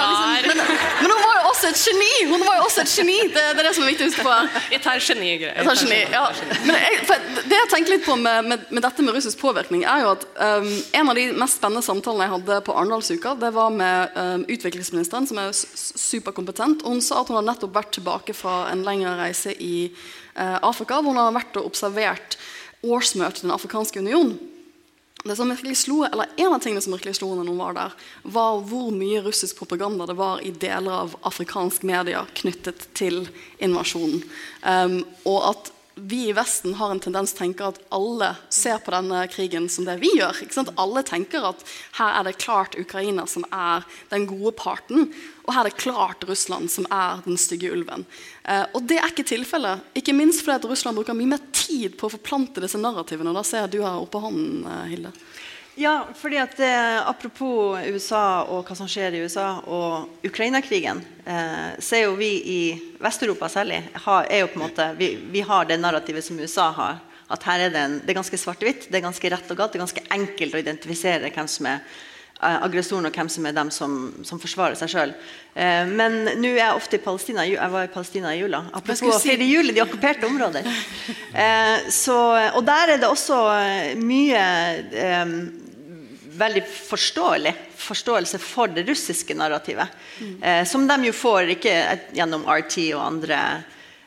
men, men hun var jo også et geni! Hun var jo også et geni, Det, det er det som er viktig å huske på. Jeg tar genigreier. Jeg tar geni, ja. Men jeg, det jeg tenker litt på med, med, med dette med russisk påvirkning, er jo at um, en av de mest spennende samtalene jeg hadde på Arendalsuka, det var med um, utviklingsministeren, som er superkompetent. og Hun sa at hun har nettopp vært tilbake fra en lengre reise i uh, Afrika, hvor hun har vært og observert årsmøtet i Den afrikanske union. Det som virkelig slo, eller En av tingene som virkelig slo når noen var der, var hvor mye russisk propaganda det var i deler av afrikansk media knyttet til invasjonen. Um, og at vi i Vesten har en tendens til å tenke at alle ser på denne krigen som det vi gjør. Ikke sant? Alle tenker at her er det klart Ukraina som er den gode parten, og her er det klart Russland som er den stygge ulven. Eh, og det er ikke tilfellet. Ikke minst fordi at Russland bruker mye mer tid på å forplante disse narrativene. Og da ser jeg at du har oppe hånden, eh, Hilde. Ja, fordi at eh, Apropos USA og hva som skjer i USA og Ukraina-krigen, eh, så er jo vi i Vest-Europa særlig har, er jo på en måte, vi, vi har det narrativet som USA har. At her er det, en, det er ganske svart-hvitt, det er ganske rett og galt. Det er ganske enkelt å identifisere hvem som er eh, aggressoren og hvem som er dem som, som forsvarer seg sjøl. Eh, men nå er jeg ofte i Palestina. Jeg var i Palestina i jula. Apropos si- feire jul i de okkuperte områder. Eh, så, og der er det også eh, mye eh, veldig forståelig forståelse for det russiske narrativet. Eh, som de jo får ikke gjennom RT og andre,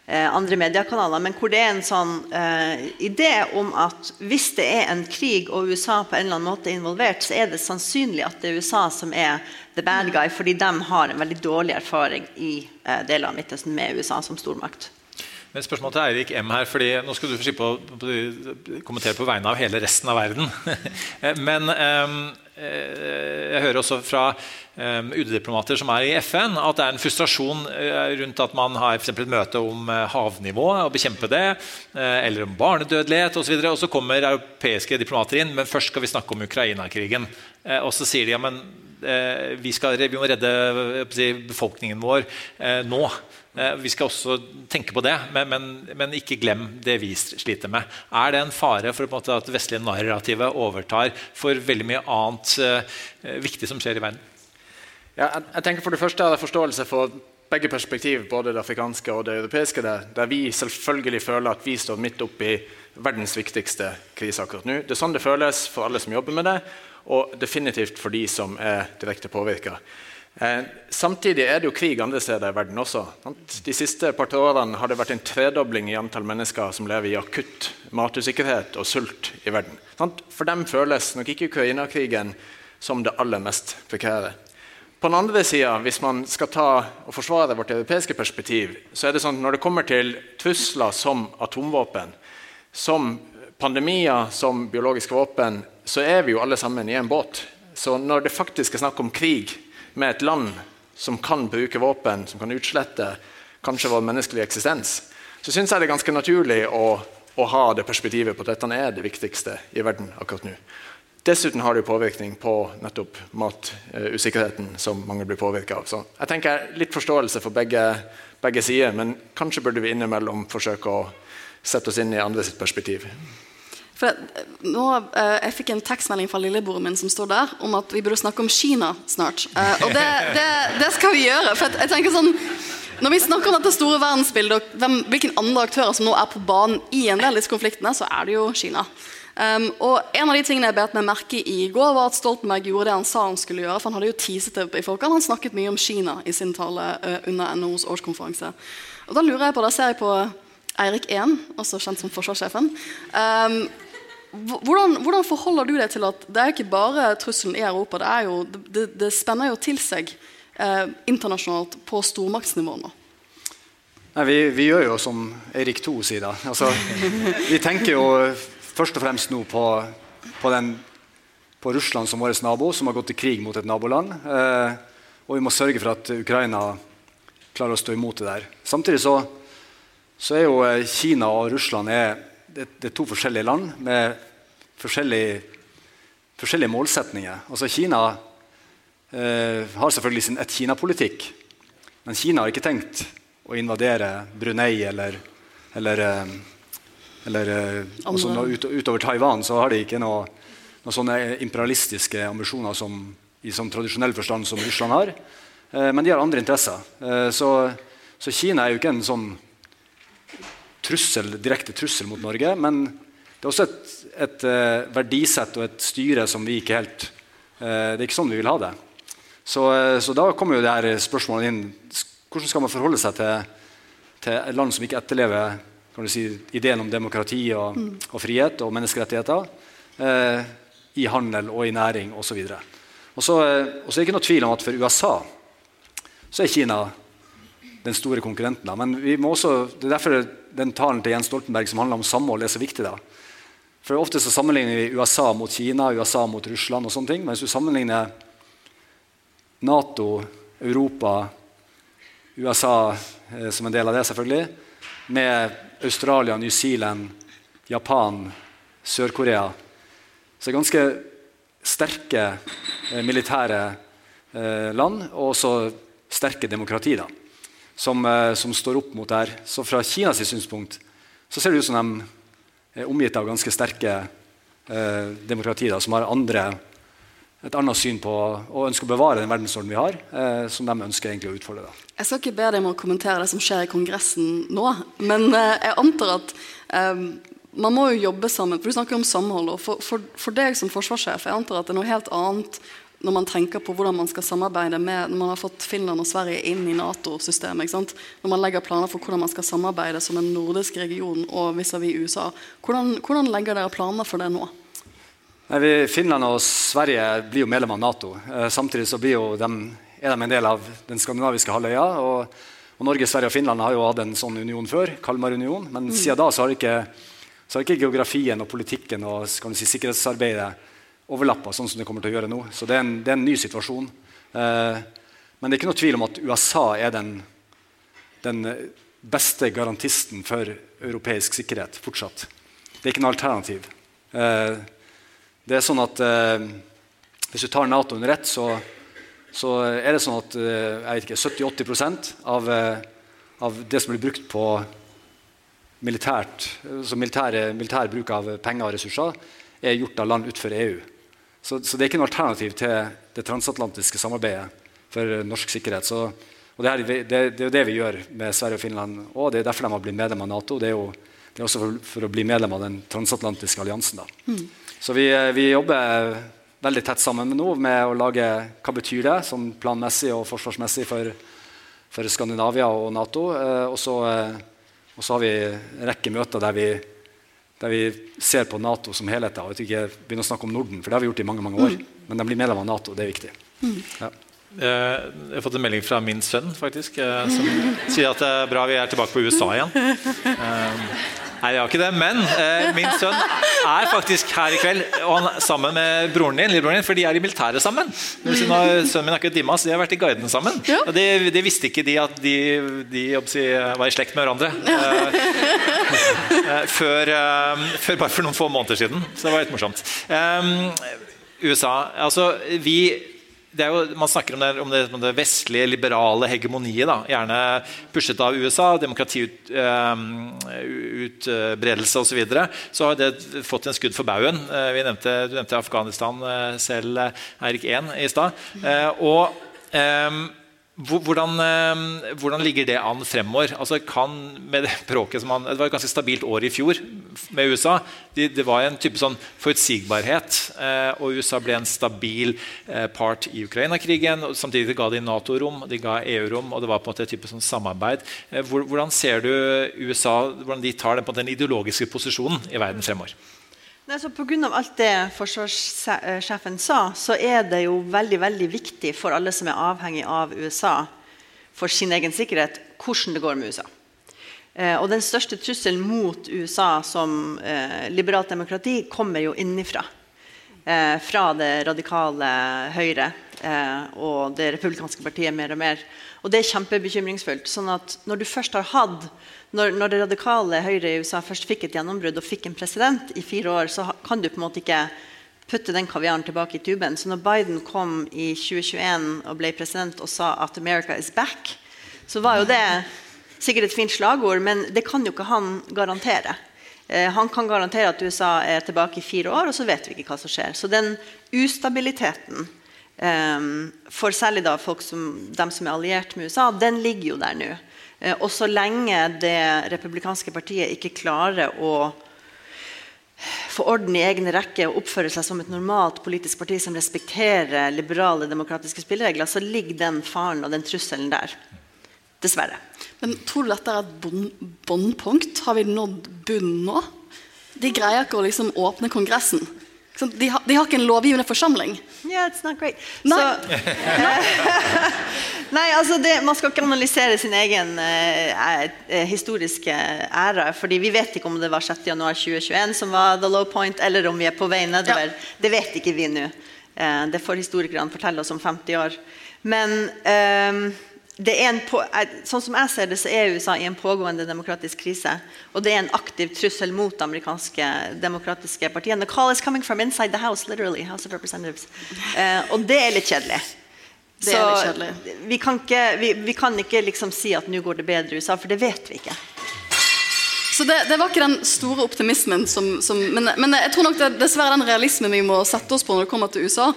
eh, andre mediekanaler, men hvor det er en sånn eh, idé om at hvis det er en krig og USA på en eller annen måte er involvert, så er det sannsynlig at det er USA som er the bad guy, fordi de har en veldig dårlig erfaring i eh, deler av Midtøsten med USA som stormakt. Men spørsmål til Eirik M her, fordi nå skal du få slippe å kommentere på vegne av hele resten av verden. Men ehm, eh, jeg hører også fra um, UD-diplomater som er i FN, at det er en frustrasjon eh, rundt at man har for et møte om eh, havnivå og bekjempe det, eller om barnedødelighet osv. Og, så kommer europeiske diplomater inn, men først skal vi snakke om Ukraina-krigen. Og så sier de ja, men vi, skal, vi må redde befolkningen vår nå. Eh, Vi skal også tenke på det, men, men, men ikke glem det vi sliter med. Er det en fare for en at det vestlige narrativet overtar for veldig mye annet eh, viktig som skjer i verden? Ja, jeg, jeg tenker For det første er det forståelse for begge perspektiv, både det afrikanske og det europeiske, der, der vi selvfølgelig føler at vi står midt oppi verdens viktigste krise akkurat nå. Det er sånn det føles for alle som jobber med det, og definitivt for de som er direkte påvirka. Eh, samtidig er det jo krig andre steder i verden også. De siste par årene har det vært en tredobling i antall mennesker som lever i akutt matusikkerhet og sult i verden. For dem føles nok ikke Ukraina-krigen som det aller mest prekære. På den andre sida, hvis man skal ta og forsvare vårt europeiske perspektiv, så er det sånn at når det kommer til trusler som atomvåpen, som pandemier, som biologiske våpen, så er vi jo alle sammen i en båt. Så når det faktisk er snakk om krig med et land som kan bruke våpen, som kan utslette kanskje vår menneskelige eksistens, så syns jeg det er ganske naturlig å, å ha det perspektivet på at dette er det viktigste i verden akkurat nå. Dessuten har det påvirkning på nettopp matusikkerheten som mange blir påvirka av. Så jeg tenker Litt forståelse for begge, begge sider, men kanskje burde vi innimellom forsøke å sette oss inn i andre sitt perspektiv. For nå, eh, Jeg fikk en tekstmelding fra lillebroren min som står der, om at vi burde snakke om Kina snart. Eh, og det, det, det, skal vi gjøre. for jeg tenker sånn, Når vi snakker om dette store verdensbildet og hvem, hvilke andre aktører som nå er på banen i en del av disse konfliktene, så er det jo Kina. Um, og En av de tingene jeg bet meg merke i går, var at Stoltenberg gjorde det han sa han skulle gjøre. for Han hadde jo teaset det i folkene. Han snakket mye om Kina i sin tale uh, under NHOs årskonferanse. Og Da lurer jeg på, da ser jeg på Eirik Ehn, også kjent som forsvarssjefen. Um, hvordan, hvordan, forholder du deg til at det er ikke bare trusselen i Europa, det, jo, det, det spenner jo til seg eh, internasjonalt på stormaktsnivå nå? Nei, vi, vi, gjør jo som Eirik 2 sier, da. Altså, vi tenker jo først og fremst nå på, på, den, på Russland som vår nabo, som har gått til krig mot et naboland. Eh, og vi må sørge for at Ukraina klarer å stå imot det der. Samtidig så, så er jo eh, Kina og Russland er, det, det er to forskjellige land med forskjellige, forskjellige målsetninger. Altså Kina eh, har selvfølgelig sin ett-Kina-politikk. Men Kina har ikke tenkt å invadere Brunei eller, eller eh, eller eh, altså, ut, utover Taiwan så har de ikke noe, noen sånne imperialistiske ambisjoner som, i sånn tradisjonell forstand som Russland har. Eh, men de har andre interesser. Eh, så, så, Kina er jo ikke en sånn trussel, direkte trussel mot Norge. Men det er også et, et uh, verdisett og et styre som vi ikke helt uh, Det er ikke sånn vi vil ha det. Så, uh, så da kommer jo det her spørsmålet inn. Hvordan skal man forholde seg til, til land som ikke etterlever kan du si, ideen om demokrati og, mm. og frihet og menneskerettigheter i handel og i næring osv. Og så eh, er det ikke noe tvil om at for USA så er Kina den store konkurrenten. Da. Men vi må også, det er derfor den talen til Jens Stoltenberg som handler om samhold, er så viktig. da. For Ofte så sammenligner vi USA mot Kina, USA mot Russland. og sånne ting, Men hvis du sammenligner Nato, Europa, USA eh, som en del av det, selvfølgelig, med Australia, New Zealand, Japan, Sør-Korea. Så det er ganske sterke eh, militære eh, land, og også sterke demokrati, da, som, eh, som, står opp mot her. Så fra Kinas synspunkt så ser det ut som de er omgitt av ganske sterke eh, demokratier som har andre, et annet syn på og ønsker å bevare den verdensordenen vi har, eh, som de ønsker egentlig å utfordre. da. Jeg skal ikke be deg om å kommentere det som skjer i Kongressen nå, men eh, jeg antar at um, man må jo jobbe sammen. for Du snakker om samhold. og for, for, for, deg som forsvarssjef, jeg antar at det er noe helt annet når man tenker på hvordan man skal samarbeide med når man har fått Finland og Sverige inn i Nato-systemet. Når man legger planer for hvordan man skal samarbeide som en nordisk region og vis-à-vis USA. Hvordan, hvordan legger dere planer for det nå? Nei, Finland og Sverige blir jo medlem av Nato. Eh, samtidig så de er de en del av den skandinaviske halvøya. Og, og, Norge, Sverige og Finland har jo hatt en sånn union før, Kalmarunionen. Men mm. siden da så har ikke, så har ikke geografien og politikken og si, sikkerhetsarbeidet overlappa sånn som det kommer til å gjøre nå. Så det er en, det er en ny situasjon. Eh, men det er ikke noe tvil om at USA er den, den beste garantisten for europeisk sikkerhet fortsatt. Det er ikke noe alternativ. Eh, det er sånn at eh, Hvis du tar Nato under ett, så så er det sånn at eh, 70-80 av, eh, av det som blir brukt på militært, altså militær, bruk av penger og ressurser, er gjort av land utenfor EU. Så, så, det er ikke noe alternativ til det transatlantiske samarbeidet for norsk sikkerhet. Så, Og det, er, det, det er jo det vi gjør med Sverige og Finland. Og det er derfor de har blitt medlem av Nato. Det er jo det er også for, for, å bli medlem av den transatlantiske alliansen. Mm. Så vi, vi, jobber veldig tett sammen med nå med å lage hva betyr det sånn planmessig og forsvarsmessig for, for Skandinavia og Nato. Eh, og, så, eh, og, så, har vi en rekke møter der vi, der vi ser på Nato som helhet. Og ikke begynner å snakke om Norden, for det har vi gjort i mange mange år. Mm. Men de blir medlem av Nato, det er viktig. Mm. Ja. Eh, jeg har fått en melding fra min sønn faktisk, eh, som sier at det er bra vi er tilbake på USA igjen. Eh, nei, jeg har ikke det, men min sønn er faktisk her i kveld og han sammen med broren din, lillebroren din, for de er i militæret sammen. Sønnen min er ikke Dimas, de har vært i guiden sammen. Og det, de visste ikke de at de, de var i slekt med hverandre. før, før, bare for noen få måneder siden. Så det var litt morsomt. USA, altså vi jo, man snakker om det, om, det, om det, vestlige, liberale hegemoniet. Da. Gjerne pushet av USA, demokratiutbredelse osv. Så, videre. så har det fått en skudd for baugen. Eh, vi nevnte, du nevnte Afghanistan eh, selv, Eirik 1, i stad. Eh, og hvordan, eh, hvordan, ligger det an fremover? Altså kan med det, man, det var et ganske stabilt år i fjor med USA. Det, det var en type sånn forutsigbarhet. Eh, og USA ble en stabil eh, part i Ukraina-krigen. Samtidig ga de Nato-rom, de ga EU-rom, og det var på en måte et type sånn samarbeid. Hvordan ser du USA, hvordan de tar den, den ideologiske posisjonen i verden fremover? Nei, så Pga. alt det forsvarssjefen sa, så er det jo veldig veldig viktig for alle som er avhengig av USA for sin egen sikkerhet, hvordan det går med USA. Eh, og Den største trusselen mot USA som eh, liberalt demokrati kommer jo innenfra. Eh, fra det radikale Høyre eh, og det republikanske partiet mer og mer. Og Det er kjempebekymringsfullt. sånn at Når du først har hatt når, når, det radikale Høyre i USA først fikk et gjennombrudd og fikk en president i fire år, så kan du på en måte ikke putte den kaviaren tilbake i tuben. Så når Biden kom i 2021 og ble president og sa at 'America is back', så var jo det sikkert et fint slagord, men det kan jo ikke han garantere. Eh, han kan garantere at USA er tilbake i fire år, og så vet vi ikke hva som skjer. Så den ustabiliteten for særlig da folk som, dem som er alliert med USA, den ligger jo der nå. Eh, og så lenge det republikanske partiet ikke klarer å få orden i egne rekker og oppføre seg som et normalt politisk parti som respekterer liberale demokratiske spilleregler, så ligger den faren og den trusselen der. Dessverre. Men Tror du dette er et båndpunkt? Har vi nådd bunnen nå? De greier ikke å liksom åpne Kongressen. De har, de har, ikke en lovgivende forsamling. Yeah, it's not great. Nei, Så, Nei altså det, Man skal ikke analysere sin egen eh, historiske ære. fordi Vi vet ikke om det var 6.1.2021 som var the low point, eller om vi er på vei nedover. Ja. Det vet ikke vi nå. Eh, det får historikerne fortelle oss om 50 år. Men uh, på, sånn som jeg ser det, så er USA i en pågående demokratisk krise. Og det er en aktiv trussel mot de amerikanske demokratiske partiene. The call is coming from inside the house, literally. House of Representatives. Eh, og det er litt kjedelig. Det så litt kjedelig. vi kan ikke, vi, vi kan ikke liksom si at nå går det bedre i USA, for det vet vi ikke. Så det, det, var ikke den store optimismen som, som men, men, jeg tror nok det er dessverre den realismen vi må sette oss på når det kommer til USA.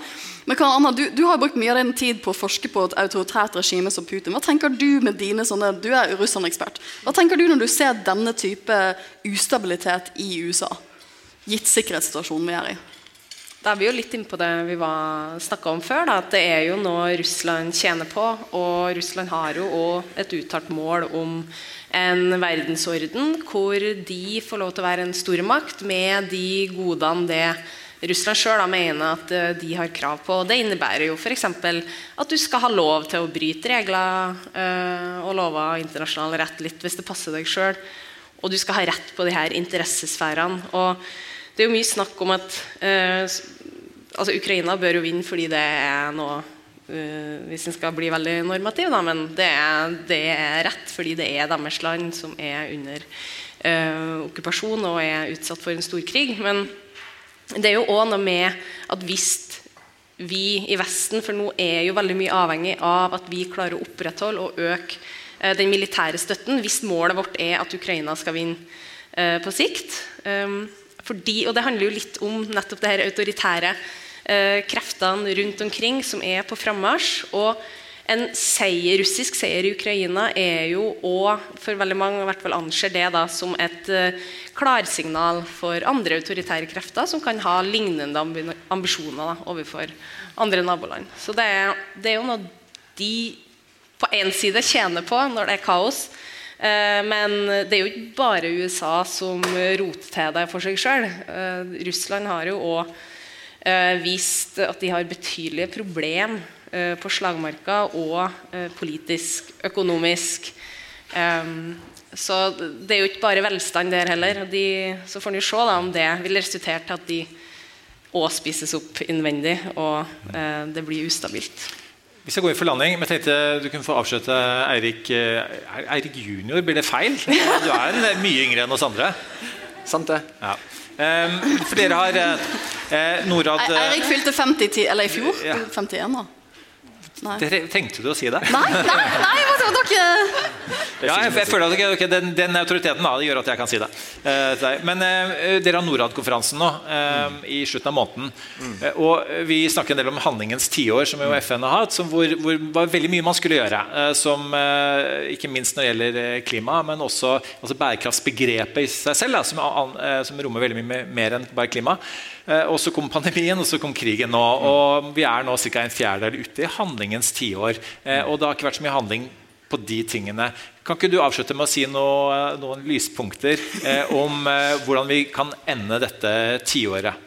Men Anna, du, du, har brukt mye av din tid på å forske på et autoritært regime som Putin. Hva tenker Du med dine sånne, du er Russland-ekspert. Hva tenker du når du ser denne type ustabilitet i USA? Gitt sikkerhetssituasjonen vi er i. Da er vi jo litt inne på det vi snakka om før. Da, at Det er jo noe Russland tjener på. Og Russland har jo òg et uttalt mål om en verdensorden hvor de får lov til å være en stormakt med de godene det Russland sjøl mener at eh, de har krav på. Det innebærer jo f.eks. at du skal ha lov til å bryte regler øh, og lover internasjonal rett litt hvis det passer deg sjøl. Og du skal ha rett på de her interessesfærene. Og det er jo mye snakk om at øh, altså Ukraina bør jo vinne fordi det er noe Hvis en skal bli veldig normativ, da, men det er, det er, rett fordi det er deres land som er under okkupasjon og er utsatt for en stor krig. Men det er jo òg noe med at hvis vi i Vesten For nå er jo veldig mye avhengig av at vi klarer å opprettholde og øke eh, den militære støtten hvis målet vårt er at Ukraina skal vinne eh, på sikt. Um, fordi, og Det handler jo litt om nettopp det her autoritære eh, kreftene rundt omkring som er på frammarsj. Og En seier, russisk seier i Ukraina er jo òg for veldig mange i hvert fall anser det da som et uh, klarsignal for andre autoritære krefter som kan ha lignende ambisjoner da, overfor andre naboland. Så det er, det er jo noe de på én side tjener på når det er kaos. Uh, men det er jo ikke bare USA som roter til det for seg sjøl. Uh, Russland har jo òg vist at de har betydelige problemer Eh, på slagmarka og eh, politisk, økonomisk. Så det er jo ikke bare velstand der heller. De, så får vi se da, om det vil resultere til at de òg spises opp innvendig, og eh, det blir ustabilt. Vi skal gå inn for landing, men jeg tenkte du kunne få avslutte Eirik Eirik junior. Blir det feil? Du er mye yngre enn oss andre. Sant det. Ja. Um, for dere har eh, Norad Eirik fylte 50 eller i fjor. Ja. 51 da. Nei. Tenkte du å si det? Nei, nei, nei dere ja, jeg, jeg, føler at okay, okay, den, den, autoriteten da, gjør at jeg kan si det. Uh, men uh, dere har Norad-konferansen nå uh, i slutten av måneden. Mm. og Vi snakker en del om handlingens tiår, som jo FN har hatt. Som hvor, hvor var veldig mye man skulle gjøre. som Ikke minst når det gjelder klima, men også altså bærekraftsbegrepet i seg selv, da, som, som rommer veldig mye mer enn bare klima. Og så kom pandemien, og så kom krigen nå. Og vi er nå ca. en fjerdedel ute i handlingens tiår. Og det har ikke vært så mye handling på de tingene. Kan ikke du avslutte med å si noe, noen lyspunkter eh, om eh, hvordan vi kan ende dette tiåret?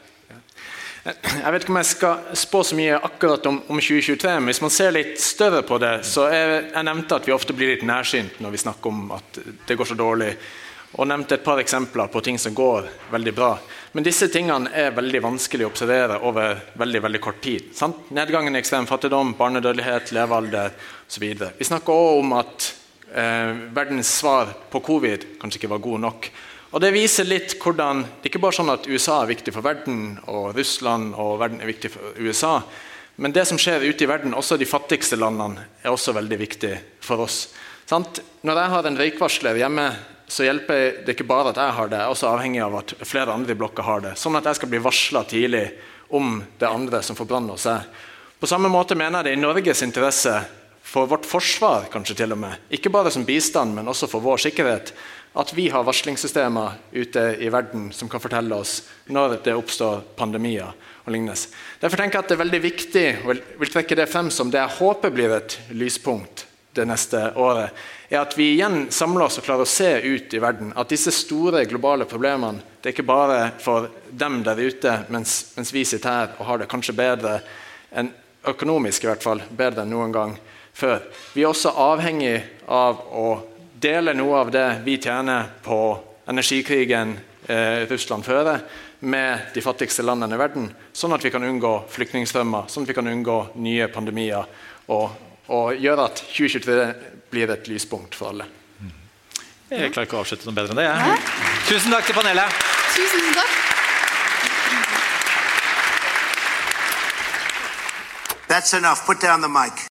Jeg vet ikke om jeg skal spå så mye akkurat om, om 2023, men hvis man ser litt større på det, så er, Jeg nevnte at vi ofte blir litt nærsynt når vi snakker om at det går så dårlig. Og nevnte et par eksempler på ting som går veldig bra. Men disse tingene er veldig vanskelig å observere over veldig veldig kort tid. Sant? Nedgangen i ekstrem fattigdom, barnedødelighet, levealder osv. Vi snakker òg om at eh, verdens svar på covid kanskje ikke var god nok. Og Det viser litt hvordan Det er ikke bare sånn at USA er viktig for verden, og Russland og verden er viktig for USA. Men det som skjer ute i verden, også de fattigste landene, er også veldig viktig for oss. Sant? Når jeg har en røykvarsler hjemme så hjelper det ikke bare at jeg har det, jeg er også avhengig av at flere andre i blokka har det. Sånn at jeg skal bli varsla tidlig om det andre som får brann hos seg. På samme måte mener jeg det er i Norges interesse, for vårt forsvar kanskje til og med, ikke bare som bistand, men også for vår sikkerhet, at vi har varslingssystemer ute i verden som kan fortelle oss når det oppstår pandemier og lignes. Derfor tenker jeg at det er veldig viktig, og vil trekke det frem som det jeg håper blir et lyspunkt det neste året, er at vi igjen samler oss og klarer å se ut i verden. At disse store globale problemene det er ikke bare for dem der ute, mens, mens vi sitter her og har det kanskje bedre enn økonomisk i hvert fall, bedre enn noen gang før. Vi er også avhengig av å dele noe av det vi tjener på energikrigen eh, Russland fører, med de fattigste landene i verden, sånn at vi kan unngå flyktningstrømmer, sånn at vi kan unngå nye pandemier. og og gjør at 2023 blir et lyspunkt for alle. Jeg klarer ikke å avslutte noe bedre enn det. Ja. Tusen takk til panelet. Tusen takk. That's enough. Put down the mic.